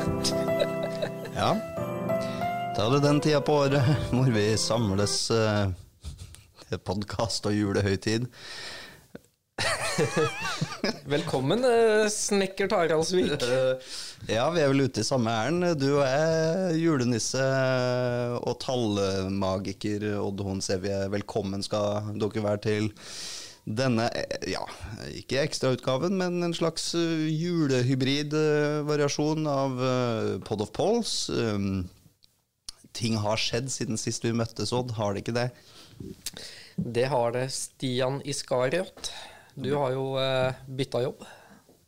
Ja. Da er det den tida på året hvor vi samles eh, til podkast og julehøytid. Velkommen, eh, snekker Taraldsvik. Ja, vi er vel ute i samme ærend. Du er julenisse og tallmagiker Odd Horn Sevje. Velkommen skal dere være til denne, eh, ja, ikke ekstrautgaven, men en slags eh, av eh, Pod of Poles. Um, ting har skjedd siden sist vi møttes, Odd, har det ikke det? Det har det Stian Iskariot. Du har jo eh, bytta jobb.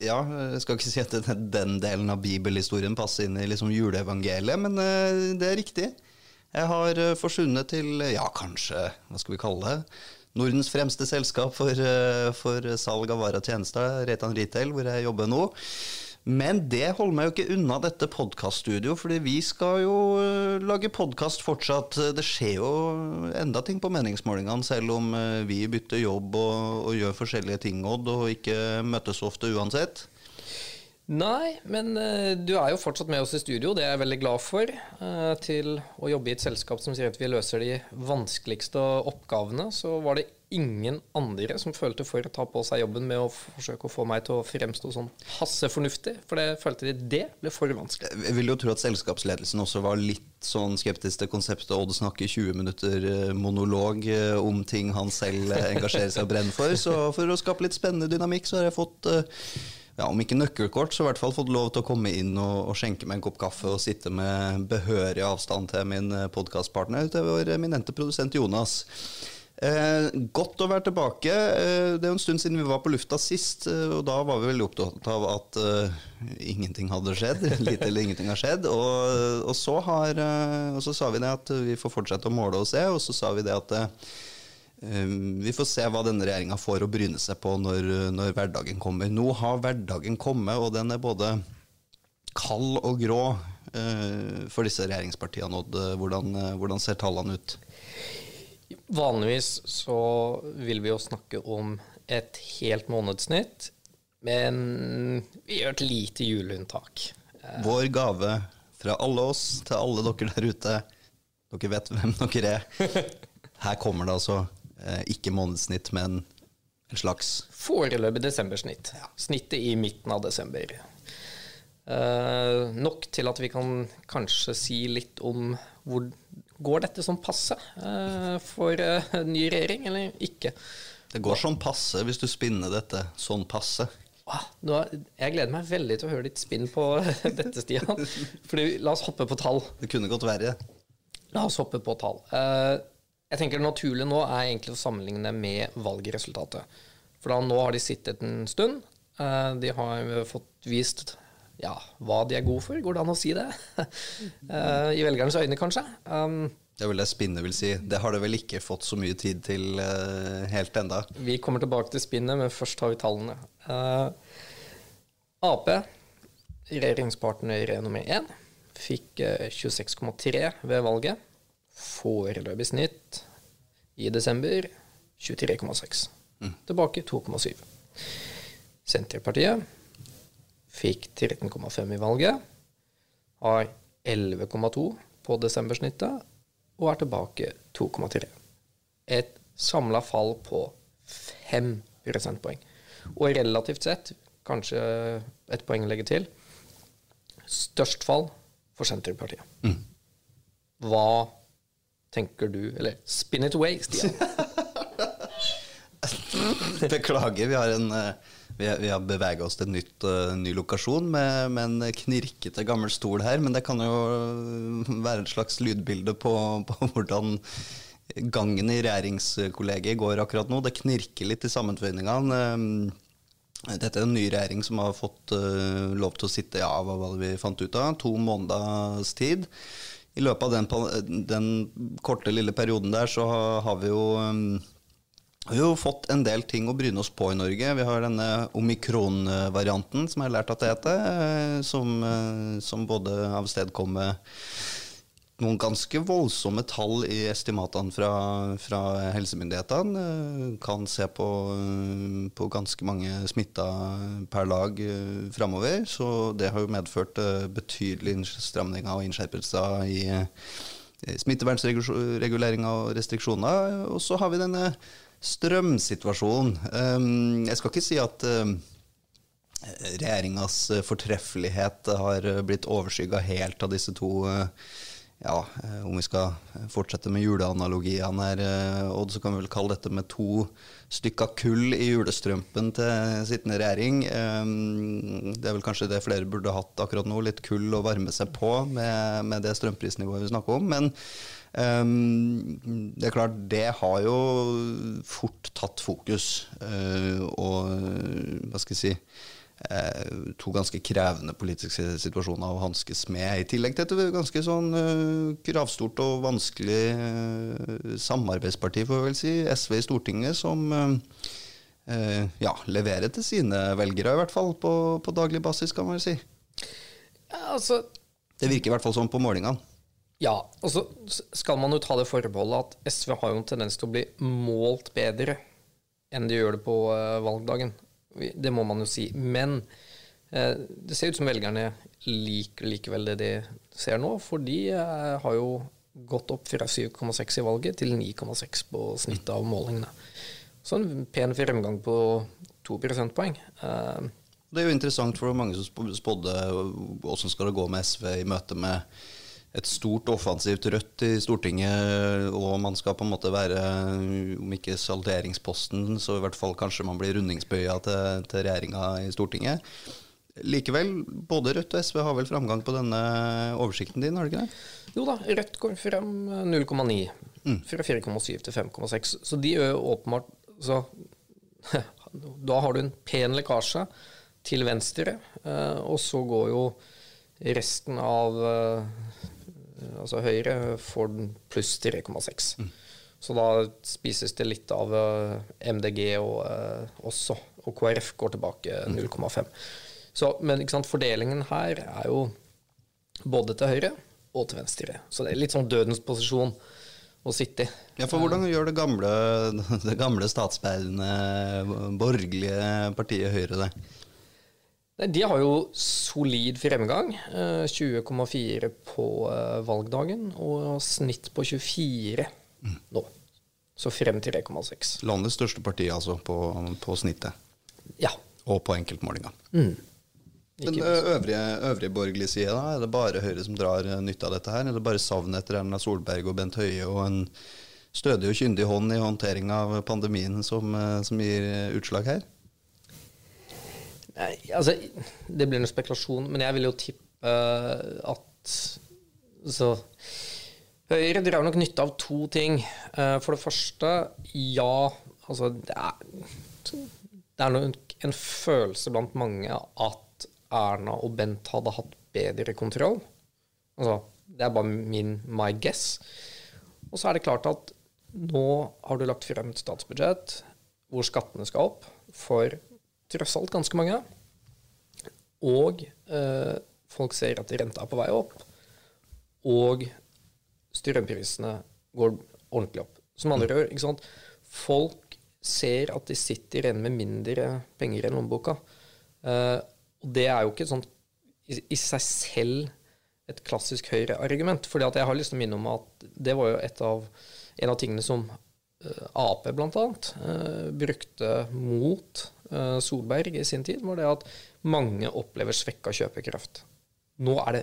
Ja, jeg skal ikke si at den, delen av bibelhistorien passer inn i liksom juleevangeliet, men eh, det er riktig. Jeg har forsvunnet til, ja, kanskje, hva skal vi kalle det, Nordens fremste selskap for, eh, for salg av varer og tjenester, Reitan Retail, hvor jeg jobber nå. Men det holder meg jo ikke unna dette podkaststudioet, fordi vi skal jo eh, lage podkast fortsatt. Det skjer jo enda ting på meningsmålingene, selv om eh, vi bytter jobb og, og gjør forskjellige ting, Odd, og ikke møtes ofte uansett. Nei, men uh, du er jo fortsatt med oss i studio, det er jeg veldig glad for. Uh, til å jobbe i et selskap som sier at vi løser de vanskeligste oppgavene, så var det ingen andre som følte for å ta på seg jobben med å forsøke å få meg til å fremstå sånn hasse fornuftig, for det følte de det ble for vanskelig. Jeg vil jo tro at selskapsledelsen også var litt sånn skeptisk til konseptet Odd snakker 20 minutter eh, monolog eh, om ting han selv eh, engasjerer seg og brenner for. Så for å skape litt spennende dynamikk, så har jeg fått eh, ja, om ikke nøkkelkort, så i hvert fall fått lov til å komme inn og, og skjenke meg en kopp kaffe og sitte med behørig avstand til min podkastpartner, utover eminente produsent Jonas. Eh, godt å være tilbake. Eh, det er jo en stund siden vi var på lufta sist, eh, og da var vi veldig opptatt av at eh, ingenting hadde skjedd. Lite eller ingenting har skjedd. Og, og, så har, eh, og så sa vi det at vi får fortsette å måle og se, og så sa vi det at eh, vi får se hva denne regjeringa får å bryne seg på når, når hverdagen kommer. Nå har hverdagen kommet, og den er både kald og grå eh, for disse regjeringspartiene. Odd. Hvordan, eh, hvordan ser tallene ut? Vanligvis så vil vi jo snakke om et helt månedssnitt, men vi gjør et lite juleunntak. Vår gave fra alle oss til alle dere der ute. Dere vet hvem dere er. Her kommer det altså eh, ikke månedssnitt, men en slags Foreløpig desembersnitt. Snittet i midten av desember. Uh, nok til at vi kan kanskje si litt om hvor går dette som passe uh, for uh, ny regjering, eller ikke. Det går sånn passe hvis du spinner dette sånn passe. Ah, nå, jeg gleder meg veldig til å høre ditt spinn på dette, Stian. Fordi, la oss hoppe på tall. Det kunne gått verre. La oss hoppe på tall. Eh, jeg tenker Det naturlige nå er egentlig å sammenligne med valgresultatet. For da nå har de sittet en stund. Eh, de har fått vist ja, hva de er gode for, går det an å si det? Eh, I velgernes øyne, kanskje. Um, Det er vel det spinnet vil si. Det har det vel ikke fått så mye tid til uh, helt enda. vi kommer tilbake til spinnet, men først tar vi tallene. Uh, Ap, regjeringspartner nummer én, fikk eh, 26,3 ved valget. Foreløpig snitt i desember 23,6. Tilbake 2,7. Senterpartiet fikk 13,5 i valget. Har 11,2 på desembersnittet og er tilbake 2,3. Et samla fall på 5 prosentpoeng. Og relativt sett, kanskje et poeng å legge til, størst fall for Senterpartiet. Hva tenker du Eller spin it away, Stian. Beklager, vi har, en, eh, har- bevega oss til en eh, ny lokasjon med, med en knirkete gammel stol her. Men det kan jo være et slags lydbilde på, på hvordan gangen i regjeringskollegiet går akkurat nå. Det knirker litt i sammenføyningene. Eh, Dette er en ny regjering som har fått eh, lov til å sitte av ja, hva vi fant ut av, to måneders tid. I løpet av den, den korte, lille perioden der så har, vi jo eh, vi har jo fått en del ting å bryne oss på i Norge. Vi har denne omikron-varianten, som jeg har lært at det heter, eh, som, eh, som både avstedkommer noen ganske voldsomme tall i estimatene fra, fra helsemyndighetene. Eh, kan se på, eh, på ganske mange smitta per lag eh, framover. Så det har jo medført betydelige innstramninger og innskjerpelser i smittevernreguleringer og restriksjoner. Og så har vi denne strømsituasjonen. Jeg skal ikke si at regjeringas fortreffelighet har blitt overskygga helt av disse to ja, eh, om vi skal fortsette med juleanalogiene her, eh, Odd, så kan vi vel kalle dette med to stykker kull i julestrømpen til sittende regjering. Eh, det er vel kanskje det flere burde hatt akkurat nå, litt kull å varme seg på med, med det strømprisnivået vi snakker om. Men um, det er klart, det har jo fort tatt fokus. Uh, og hva skal jeg si to ganske krevende politiske situasjoner å hanskes med, i tillegg til et ganske sånn uh, kravstort og vanskelig uh, samarbeidsparti, får vi vel si, SV i Stortinget, som ja, leverer til sine velgere, i hvert fall på, på daglig basis, kan man vel si. Ja, altså, det virker i hvert fall sånn på målingene. Ja, og så skal man jo ta det forbeholdet at SV har jo en tendens til å bli målt bedre enn de gjør det på valgdagen. Det må man jo si. Men eh, det ser ut som velgerne liker likevel det de ser nå, for de eh, har jo gått opp fra 7,6 i valget til 9,6 på snittet av målingene. Så en pen fremgang på to prosentpoeng. Eh, det er jo interessant for mange som spådde åssen skal det gå med SV i møte med et stort offensivt Rødt i Stortinget, og man skal på en måte være, om ikke salderingsposten, så i hvert fall kanskje man blir rundingsbøya til, til regjeringa i Stortinget. Likevel, både Rødt og SV har vel framgang på denne oversikten din, har de ikke det? Jo da, Rødt går frem 0,9. Mm. Fra 4,7 til 5,6. Så de gjør åpenbart så, Da har du en pen lekkasje til venstre, og så går jo resten av altså Høyre får den pluss 3,6. Mm. Så da spises det litt av eh, MDG og, uh, også, og KrF går tilbake 0,5. Så, men sant, fordelingen her er jo både til høyre og til venstre. Så det er litt sånn dødens posisjon å sitte i. Ja, for hvordan gjør det gamle, det gamle statsbærende borgerlige partiet Høyre det? De har jo solid fremgang. 20,4 eh, på eh, valgdagen og snitt på 24 mm. nå. Så frem til 3,6. Landets største parti altså på, på snittet? Ja. Og på enkeltmålinga. Mm. Den øvrige, øvrige borgerlige da, er det bare Høyre som drar eh, nytte av dette her? Er det bare savnet etter Erna Solberg og Bent Høie og en stødig og kyndig hånd i håndtering av pandemien som, som gir utslag her? Nei, altså, det blir noe spekulasjon, men jeg vil jo tippe at Så Høyre drar nok nytte av to ting. Uh, for det første, ja Altså, det er, det er nok en følelse blant mange at Erna og Bent hadde hatt bedre kontroll. Altså, det er bare min my guess. Og så er det klart at nå har du lagt frem et statsbudsjett hvor skattene skal opp for tross alt ganske mange. Og eh, folk ser at renta er på vei opp. Og strømprisene går ordentlig opp. Som andre gjør. ikke sant? Folk ser at de sitter igjen med mindre penger i lommeboka. Eh, og det er jo ikke sånn i, i seg selv et klassisk Høyre-argument. fordi at jeg har lyst til å minne om at det var jo et av, en av tingene som Ap bl.a. Uh, brukte mot Solberg i sin tid, var det at mange opplever svekka kjøpekraft. Nå er det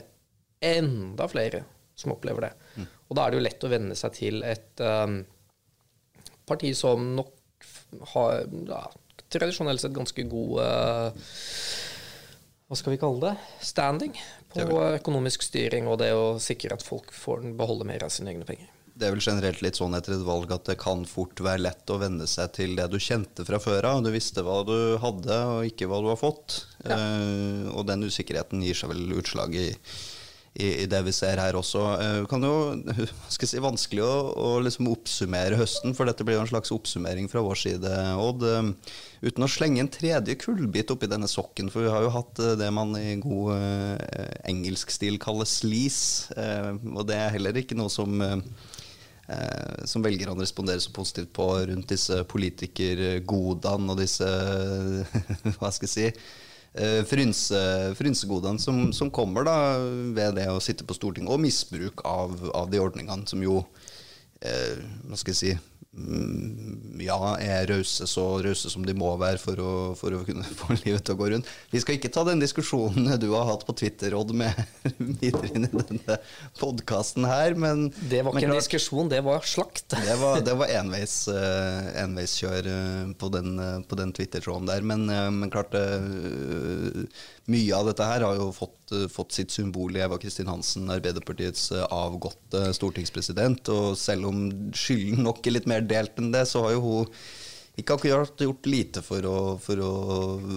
enda flere som opplever det. Mm. Og da er det jo lett å venne seg til et um, parti som nok har ja, tradisjonelt sett ganske god uh, Hva skal vi kalle det? Standing på økonomisk styring og det å sikre at folk får beholde mer av sine egne penger det er vel generelt litt sånn etter et valg at det kan fort være lett å venne seg til det du kjente fra før av. Du visste hva du hadde, og ikke hva du har fått. Ja. Uh, og den usikkerheten gir seg vel utslag i, i, i det vi ser her også. Eh, kan jo, skal si, Vanskelig å, å liksom oppsummere høsten, for dette blir jo en slags oppsummering fra vår side, Odd. Eh, uten å slenge en tredje kullbit oppi denne sokken, for vi har jo hatt det man i god engelsk stil kaller sleaze. Og det er heller ikke noe som som velgerne responderer så positivt på rundt disse politikergodene og disse Hva skal jeg si Eh, frynse, frynsegodene som, som, kommer da ved det å sitte på Stortinget, og misbruk av, av de ordningene som jo eh, Hva skal jeg si ja, er rause så rause som de må være for å, for å, kunne få livet til å gå rundt. Vi skal ikke ta den diskusjonen du har hatt på Twitter, Odd, med videre inn i denne podkasten her, men Det var ikke klart, en diskusjon, det var slakt. Det var, det var enveis, uh, enveiskjør uh, på den, uh, den Twitter-tråden der, men, men klart mye av dette her har jo fått, fått sitt symbol i Eva Kristin Hansen, Arbeiderpartiets avgåtte stortingspresident, og selv om skylden nok er litt mer delt enn det, så har jo hun ikke akkurat gjort lite for å, for å,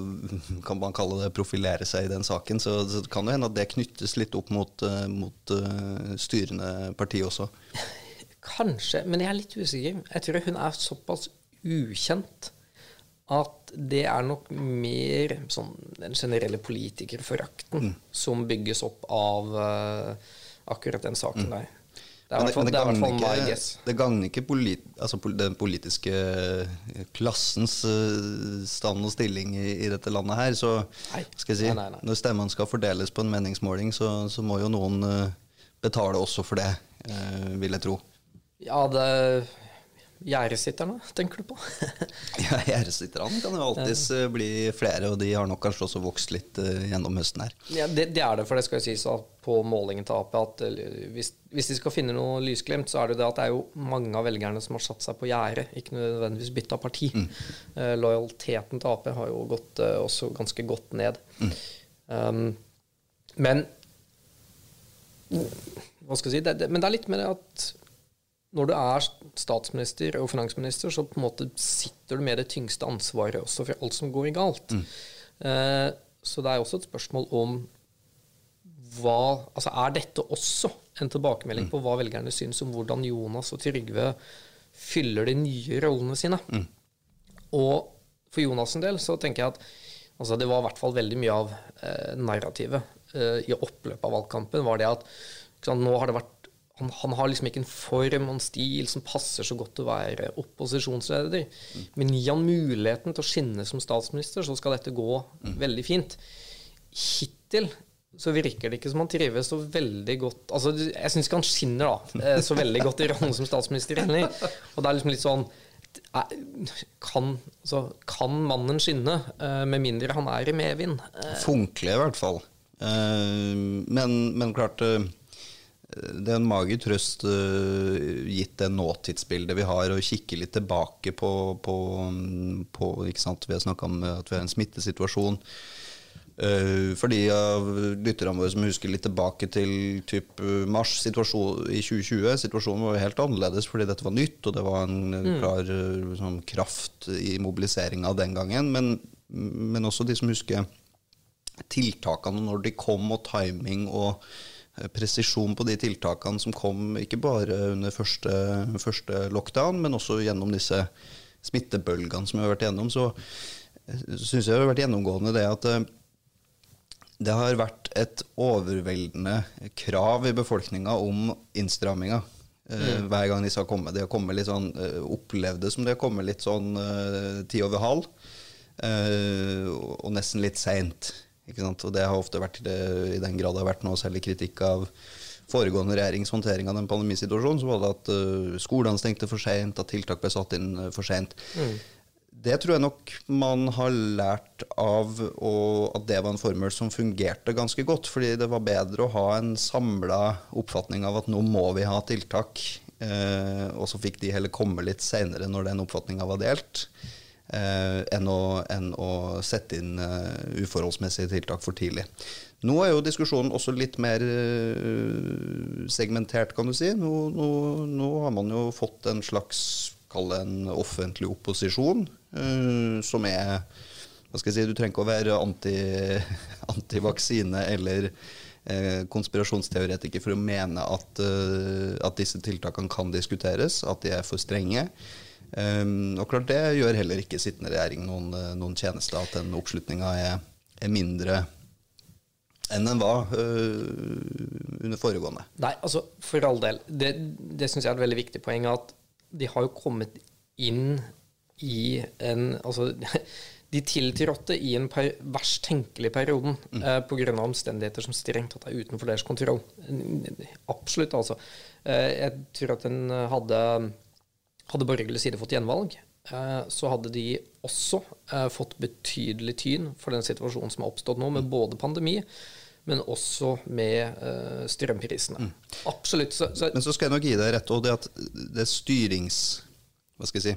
kan man kalle det, profilere seg i den saken. Så, det kan jo hende at det knyttes litt opp mot, uh, mot styrende parti også. Kanskje, men jeg er litt usikker. Jeg tror hun er såpass ukjent at det er nok mer sånn den generelle politikerforakten mm. som bygges opp av uh, akkurat den saken mm. der. Det er men, det, men det, gagner ikke, det gagner ikke polit, altså, den politiske klassens uh, stand og stilling i, i, dette landet her. Så nei. skal jeg si, nei, nei, når stemmene skal fordeles på en meningsmåling, så, så må jo noen uh, betale også for det, uh, vil jeg tro. Ja, det Gjerdesitterne, tenker du på? ja, Gjerdesitterne kan jo alltids uh, bli flere, og de har nok kanskje også vokst litt uh, gjennom høsten her. Ja, det, det, er det, for det skal jo sies på målingen til Ap at uh, hvis, hvis, de skal finne noe lysglimt, så er det jo det at det er jo mange av velgerne som har satt seg på gjerdet, ikke nødvendigvis bytta parti. Mm. lojaliteten til Ap har jo gått også ganske godt ned. Mm. Um, men hva skal jeg si, det, det, men det er litt med det at når du er statsminister og finansminister, så på en måte sitter du med det tyngste ansvaret også for alt som går i galt. Mm. Eh, så det er også et spørsmål om hva Altså er dette også en tilbakemelding mm. på hva velgerne syns om hvordan Jonas og Trygve fyller de nye rollene sine? Mm. Og for Jonas' en del så tenker jeg at altså det var i hvert fall veldig mye av eh, narrativet eh, i oppløpet av valgkampen var det at sant, nå har det vært han, han, har liksom ikke en form og en stil som passer så godt til å være opposisjonsleder. Mm. Men gi han muligheten til å skinne som statsminister, så skal dette gå mm. veldig fint. Hittil så virker det ikke som han trives så veldig godt Altså, Jeg syns ikke han skinner da, eh, så veldig godt i rollen som statsminister heller. Og det er liksom litt sånn kan, altså, kan mannen skinne, eh, med mindre han er i medvind? Eh, i hvert fall. Men, men klart det er en mager trøst uh, gitt det nåtidsbildet vi har, å kikke litt tilbake på, på, på Vi har snakka om at vi har en smittesituasjon. Uh, for de av lytterne våre som husker litt tilbake til typ mars i 2020, situasjonen var helt annerledes fordi dette var nytt, og det var en mm. klar sånn, kraft i mobiliseringa den gangen. Men, men også de som husker tiltakene når de kom, og timing og Eh, presisjon på de tiltakene som kom ikke bare under første, første lockdown, men også gjennom disse smittebølgene som vi har vært gjennom, så eh, syns jeg det har vært gjennomgående det at eh, det har vært et overveldende krav i befolkninga om innstramminger. Mm. Hver gang disse har kommet. De har kommet litt sånn, opplevd det som de har kommet litt sånn ti over halv, og nesten litt seint. Og det har ofte vært i den grad det har vært noe særlig kritikk av foregående regjerings håndtering av den pandemisituasjonen, så var det at uh, skolene stengte for seint, at tiltak ble satt inn uh, for seint. Mm. Det tror jeg nok man har lært av at det var en formel som fungerte ganske godt. Fordi det var bedre å ha en samla oppfatning av at nå må vi ha tiltak. Eh, og så fikk de heller komme litt seinere når den oppfatninga var delt enn, å, enn, å, sette inn uh, uforholdsmessige tiltak for tidlig. Nå er jo diskusjonen også litt mer uh, segmentert, kan du si. Nå, nå, nå, har man jo fått en slags, kall det en offentlig opposisjon, som er hva skal jeg si, Du trenger ikke å være anti, antivaksine eller eh, konspirasjonsteoretiker for å mene at, eh, at disse tiltakene kan diskuteres, at de er for strenge. Um, og klart Det gjør heller ikke sittende regjering noen, eh, noen tjeneste, at den oppslutninga er, er, mindre enn den var uh, under foregående. Nei, altså for all del. Det, det syns jeg er et veldig viktig poeng. At de har jo kommet inn i en Altså de tiltrådte i en per, verst tenkelig perioden mm. eh, pga. omstendigheter som strengt tatt er utenfor deres kontroll. Absolutt, altså. Eh, jeg tror at den hadde Hadde borgerlig side fått gjenvalg, eh, så hadde de også eh, fått betydelig tyn for den situasjonen som har oppstått nå, med både pandemi men også med uh, strømprisene. Mm. Absolutt. Så, så men så skal jeg nok gi deg rett, og det at det styrings... Hva skal jeg si?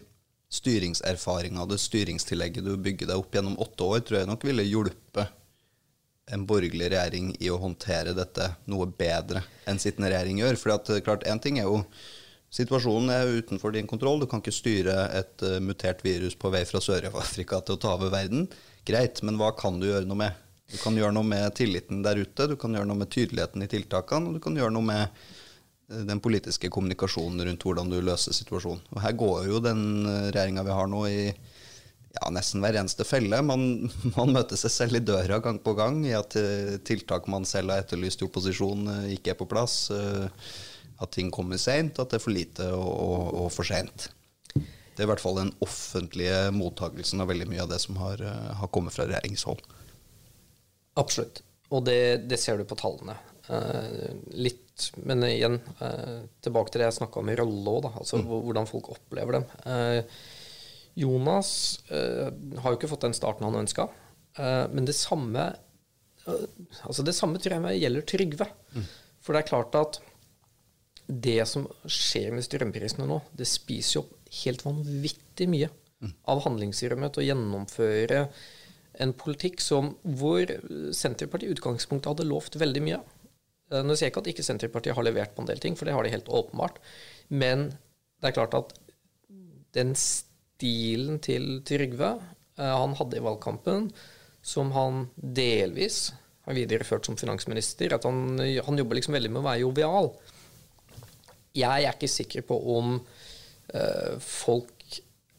styringserfaringa, det styringstillegget du bygger deg opp gjennom åtte år, tror jeg nok ville hjulpet en borgerlig regjering i å håndtere dette noe bedre enn sittende regjering gjør. For klart, én ting er jo Situasjonen er utenfor din kontroll. Du kan ikke styre et uh, mutert virus på vei fra Sør-Afrika til å ta over verden. Greit, men hva kan du gjøre noe med? Du kan gjøre noe med tilliten der ute, du kan gjøre noe med tydeligheten i tiltakene, og du kan gjøre noe med Eh, den politiske kommunikasjonen rundt hvordan du løser situasjonen. Og Her går jo den eh, regjeringa vi har nå, i ja, nesten hver eneste felle. Man, man, møter seg selv i døra gang på gang i at tiltak man selv har etterlyst i opposisjon, ikke er på plass. At ting kommer seint, at det er for lite og, og, og for seint. Det er i hvert fall den offentlige mottakelsen av veldig mye av det som har, har kommet fra regjeringshold. Absolutt. Og det, det ser du på tallene. Eh, litt men igjen, eh, tilbake til det jeg snakka om i rolle òg, altså mm. hvordan folk opplever dem. Eh, Jonas eh, har jo ikke fått den starten han ønska, men det samme altså det samme tror jeg gjelder Trygve. Mm. For det er klart at det som skjer med strømprisene nå, det spiser jo opp helt vanvittig mye mm. av handlingsrommet til å gjennomføre en politikk som, hvor Senterpartiet i utgangspunktet hadde lovt veldig mye. Eh, nå sier jeg ikke at ikke Senterpartiet har levert på en del ting, for det har de helt åpenbart. Men det er klart at den stilen til Trygve eh, han hadde i valgkampen, som han delvis har videreført som finansminister, at han, han jobber liksom veldig med å være jovial. Jeg er ikke sikker på om uh, folk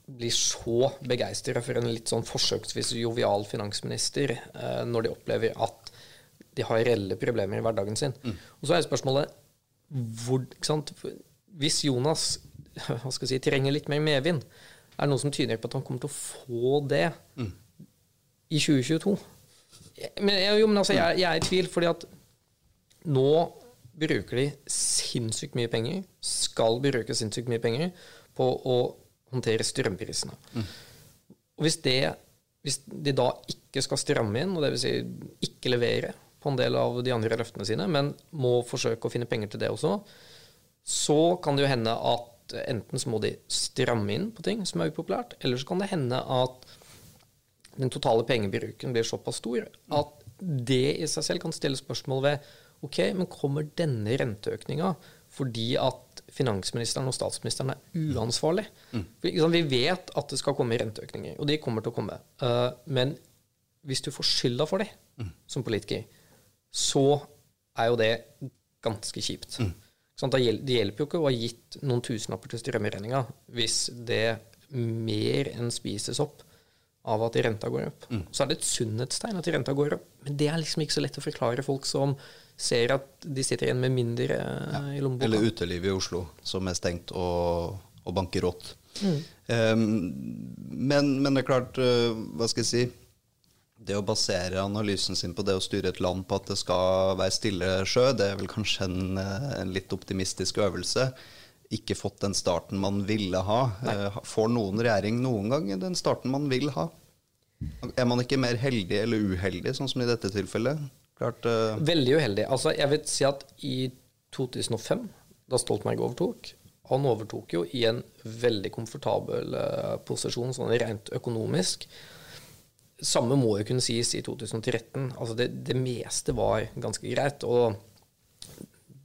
blir så begeistra for en litt sånn forsøksvis jovial finansminister uh, når de opplever at de har reelle problemer i hverdagen sin. Mm. Og så er spørsmålet hvor, Hvis Jonas hva skal jeg si, trenger litt mer medvind, er det noe som tyder på at han kommer til å få det mm. i 2022? Men, jo, men altså, jeg, jeg, er i tvil, fordi at nå bruker de sinnssykt mye penger, skal bruke sinnssykt mye penger, på å håndtere strømprisene. Mm. Og hvis, det, hvis de da ikke skal stramme inn, og dvs. Si ikke levere på en del av de andre løftene sine, men må forsøke å finne penger til det også, så kan det jo hende at enten så må de stramme inn på ting som er upopulært, eller så kan det hende at den totale pengebruken blir såpass stor at det i seg selv kan stille spørsmål ved ok, men kommer denne renteøkninga fordi at finansministeren og statsministeren er uansvarlig? Mm. Vi vet at det skal komme renteøkninger, og de kommer til å komme. Uh, men hvis du får skylda for det mm. som politiker, så er jo det ganske kjipt. Mm. Det hjelper jo ikke å ha gitt noen tusenlapper til strømregninga hvis det mer enn spises opp av at renta går opp. Mm. Så er det et sunnhetstegn at renta går opp. Men det er liksom ikke så lett å forklare folk som ser at de sitter igjen med mindre ja. i lommeboka. Eller utelivet i Oslo, som er stengt og, og banker rått. Mm. Um, men, men, det er klart, uh, hva skal jeg si det å basere analysen sin på det å styre et land på at det skal være stille sjø, det er vel kanskje en, eh, en litt optimistisk øvelse. Ikke fått den starten man ville ha. Nei. Eh, får noen regjering noen gang den starten man vil ha? Er man ikke mer heldig eller uheldig, sånn som i dette tilfellet? Klart, uh... Veldig uheldig. Altså, jeg vil si at i 2005, da Stoltenberg overtok Han overtok jo i en veldig komfortabel uh, posisjon sånn rent økonomisk. Samme må jo kunne sies i 2013. Altså det, det, meste var ganske greit. Og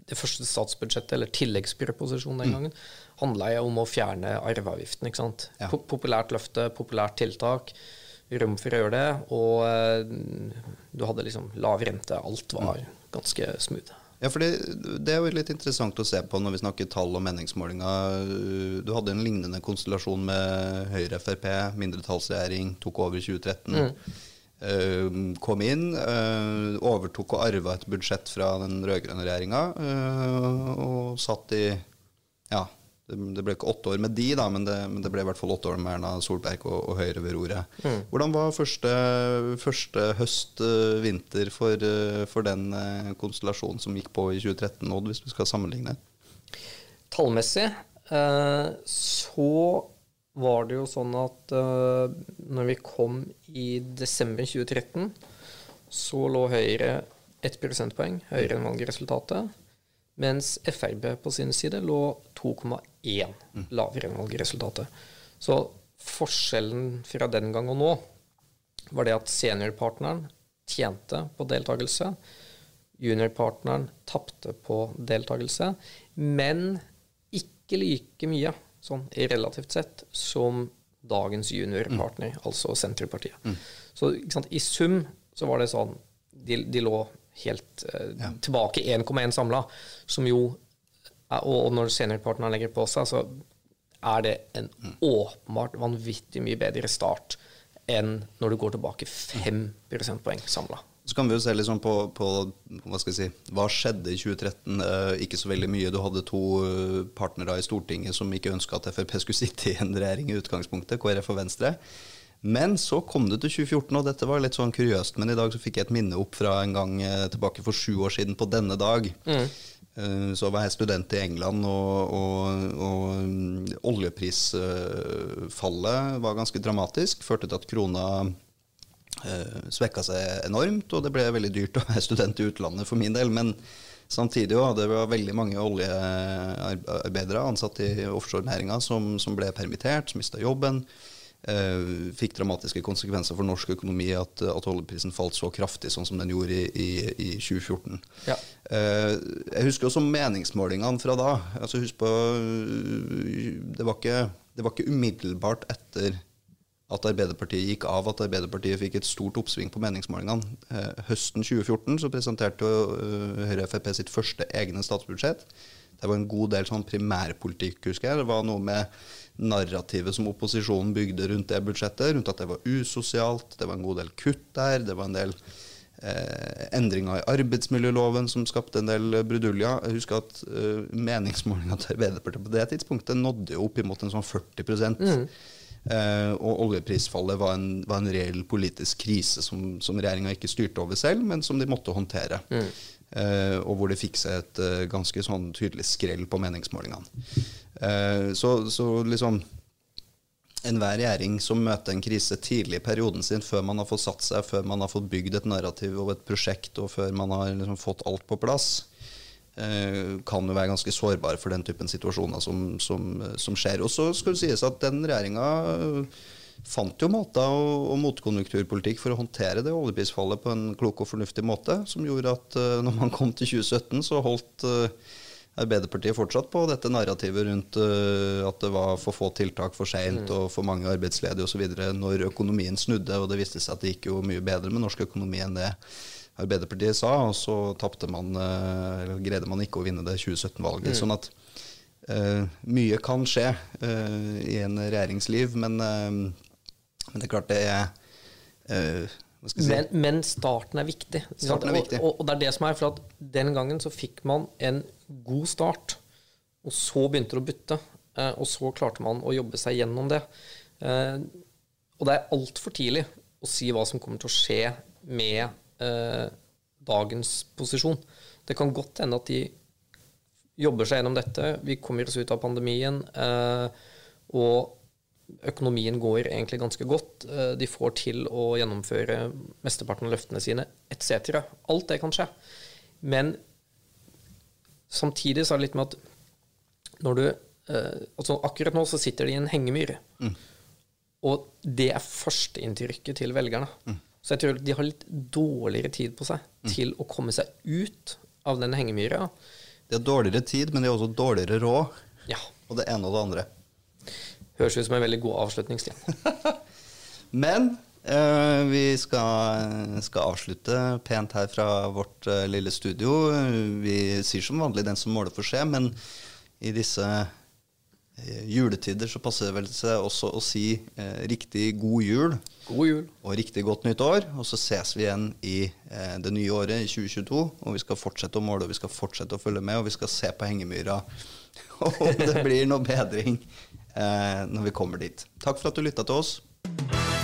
det første statsbudsjettet, eller tilleggsproposisjonen den mm. gangen, mm. handla jo om å fjerne arveavgiften. ikke sant? Ja. Populært løfte, populært tiltak. rom for å gjøre det, og eh, du hadde liksom lav rente. Alt var ganske smooth. Ja, for det, det er jo litt interessant å se på når vi snakker tall og meningsmålinger. Du hadde en lignende konstellasjon med Høyre-Frp, mindretallsregjering, tok over i 2013. Eh, kom inn, eh, overtok og arva et budsjett fra den rød-grønne regjeringa, eh, og satt i Ja, det, ble ikke åtte år med de, da, men det, men det ble i hvert fall åtte år med Erna Solberg og, og Høyre ved roret. Hvordan var første, første høst-vinter for, eh, for den eh, konstellasjonen som gikk på i 2013, Odd, hvis vi skal sammenligne? Tallmessig eh, så var det jo sånn at uh, når vi kom i desember 2013, så lå Høyre ett prosentpoeng høyere enn valgresultatet, mens Frp på sin side lå 2,1 lavere enn valgresultatet. Så forskjellen fra den gang og nå var det at seniorpartneren tjente på deltakelse, juniorpartneren tapte på deltakelse, men ikke like mye, sånn relativt sett, som dagens juniorpartner, altså Senterpartiet. Så ikke sant, i sum så var det sånn De, de lå helt eh, tilbake 1,1 samla, som jo er, og, og når seniorpartneren legger på seg, så er det en åpenbart vanvittig mye bedre start enn når du går tilbake 5 prosentpoeng samla. Så kan vi jo se sånn på, på hva skal jeg si, hva skjedde i 2013. Eh, ikke så veldig mye. Du hadde to eh, partnere i Stortinget som ikke ønska at Frp skulle sitte i en regjering i utgangspunktet, KrF og Venstre. Men så kom det til 2014, og dette var litt sånn kuriøst. Men i dag så fikk jeg et minne opp fra en gang eh, tilbake for sju år siden på denne dag. Mm. Så var jeg student i England, og, og, og mm, oljeprisfallet var ganske dramatisk. Førte til at krona eh, svekka seg enormt, og det ble veldig dyrt å være student i utlandet for min del. Men samtidig også, det var veldig mange oljearbeidere ansatt i offshorenæringa som, som ble permittert, som mista jobben. Uh, fikk dramatiske konsekvenser for norsk økonomi at, at oljeprisen falt så kraftig sånn som den gjorde i, i, i 2014. Ja. Uh, jeg husker også meningsmålingene fra da. Altså husk på uh, det var, ikke, det var ikke umiddelbart etter at Arbeiderpartiet gikk av at Arbeiderpartiet fikk et stort oppsving på meningsmålingene. Eh, høsten 2014 så presenterte øh, Høyre Frp sitt første egne statsbudsjett. Det var en god del sånn primærpolitikk, husker jeg. Det var noe med narrativet som opposisjonen bygde rundt det budsjettet, rundt at det var usosialt, det var en god del kutt der, det var en del eh, endringer i arbeidsmiljøloven som skapte en del bruduljer. Jeg husker at eh, meningsmålinga til Arbeiderpartiet på det tidspunktet nådde jo opp imot en sånn 40 Eh, og oljeprisfallet var en, var en reell politisk krise som, som regjeringa ikke styrte over selv, men som de måtte håndtere. Eh, og hvor det fikk seg et eh, ganske sånn tydelig skrell på meningsmålingene. Eh, så, så liksom Enhver regjering som møter en krise tidlig i perioden sin, før man har fått satt seg, før man har fått bygd et narrativ og et prosjekt, og før man har liksom fått alt på plass, kan jo være ganske sårbare for den typen situasjoner som, som, som skjer. Og så skal det sies at den regjeringa fant jo måter og, og motkonjunkturpolitikk for å håndtere det oljeprisfallet på en klok og fornuftig måte, som gjorde at eh, når man kom til 2017, så holdt eh, Arbeiderpartiet fortsatt på dette narrativet rundt uh, at det var for få tiltak for seint og for mange arbeidsledige osv. når økonomien snudde, og det viste seg at det gikk jo mye bedre med norsk økonomi enn det Arbeiderpartiet sa, og så tapte man, eh, eller greide man ikke å vinne det 2017-valget. Sånn at uh, mye kan skje uh, i en regjeringsliv, men, uh, men det er klart det er si? Men, men starten er viktig. Starten er viktig. Og, og, og det er det som er, for at den gangen så fikk man en god start, og så begynte det å butte. Og så klarte man å jobbe seg gjennom det. Og det er altfor tidlig å si hva som kommer til å skje med eh, dagens posisjon. Det kan godt hende at de jobber seg gjennom dette. Vi kommer oss ut av pandemien. eh, og økonomien går egentlig ganske godt. Eh, De får til å gjennomføre mesteparten av løftene sine, etc. Alt det kan skje. Men samtidig så er det litt med at når du eh, altså Akkurat nå så sitter de i en hengemyr. Og det er førsteinntrykket til velgerne. Så jeg tror de har litt dårligere tid på seg til å komme seg ut av den hengemyra. Det er dårligere tid, men det er også dårligere råd. Ja. Og det ene og det andre. Høres ut som en veldig god avslutningstid. Men Eh, vi skal, skal avslutte pent her fra vårt eh, lille studio. Vi sier som vanlig 'den som måler, får se', men i disse eh, juletider så passer det vel seg også å si eh, riktig god jul God jul. og riktig godt nytt år. Og så ses vi igjen i eh, det nye året, i 2022. Og vi skal fortsette å måle, og vi skal fortsette å følge med, og vi skal se på hengemyra om det blir noe bedring eh, når vi kommer dit. Takk for at du lytta til oss.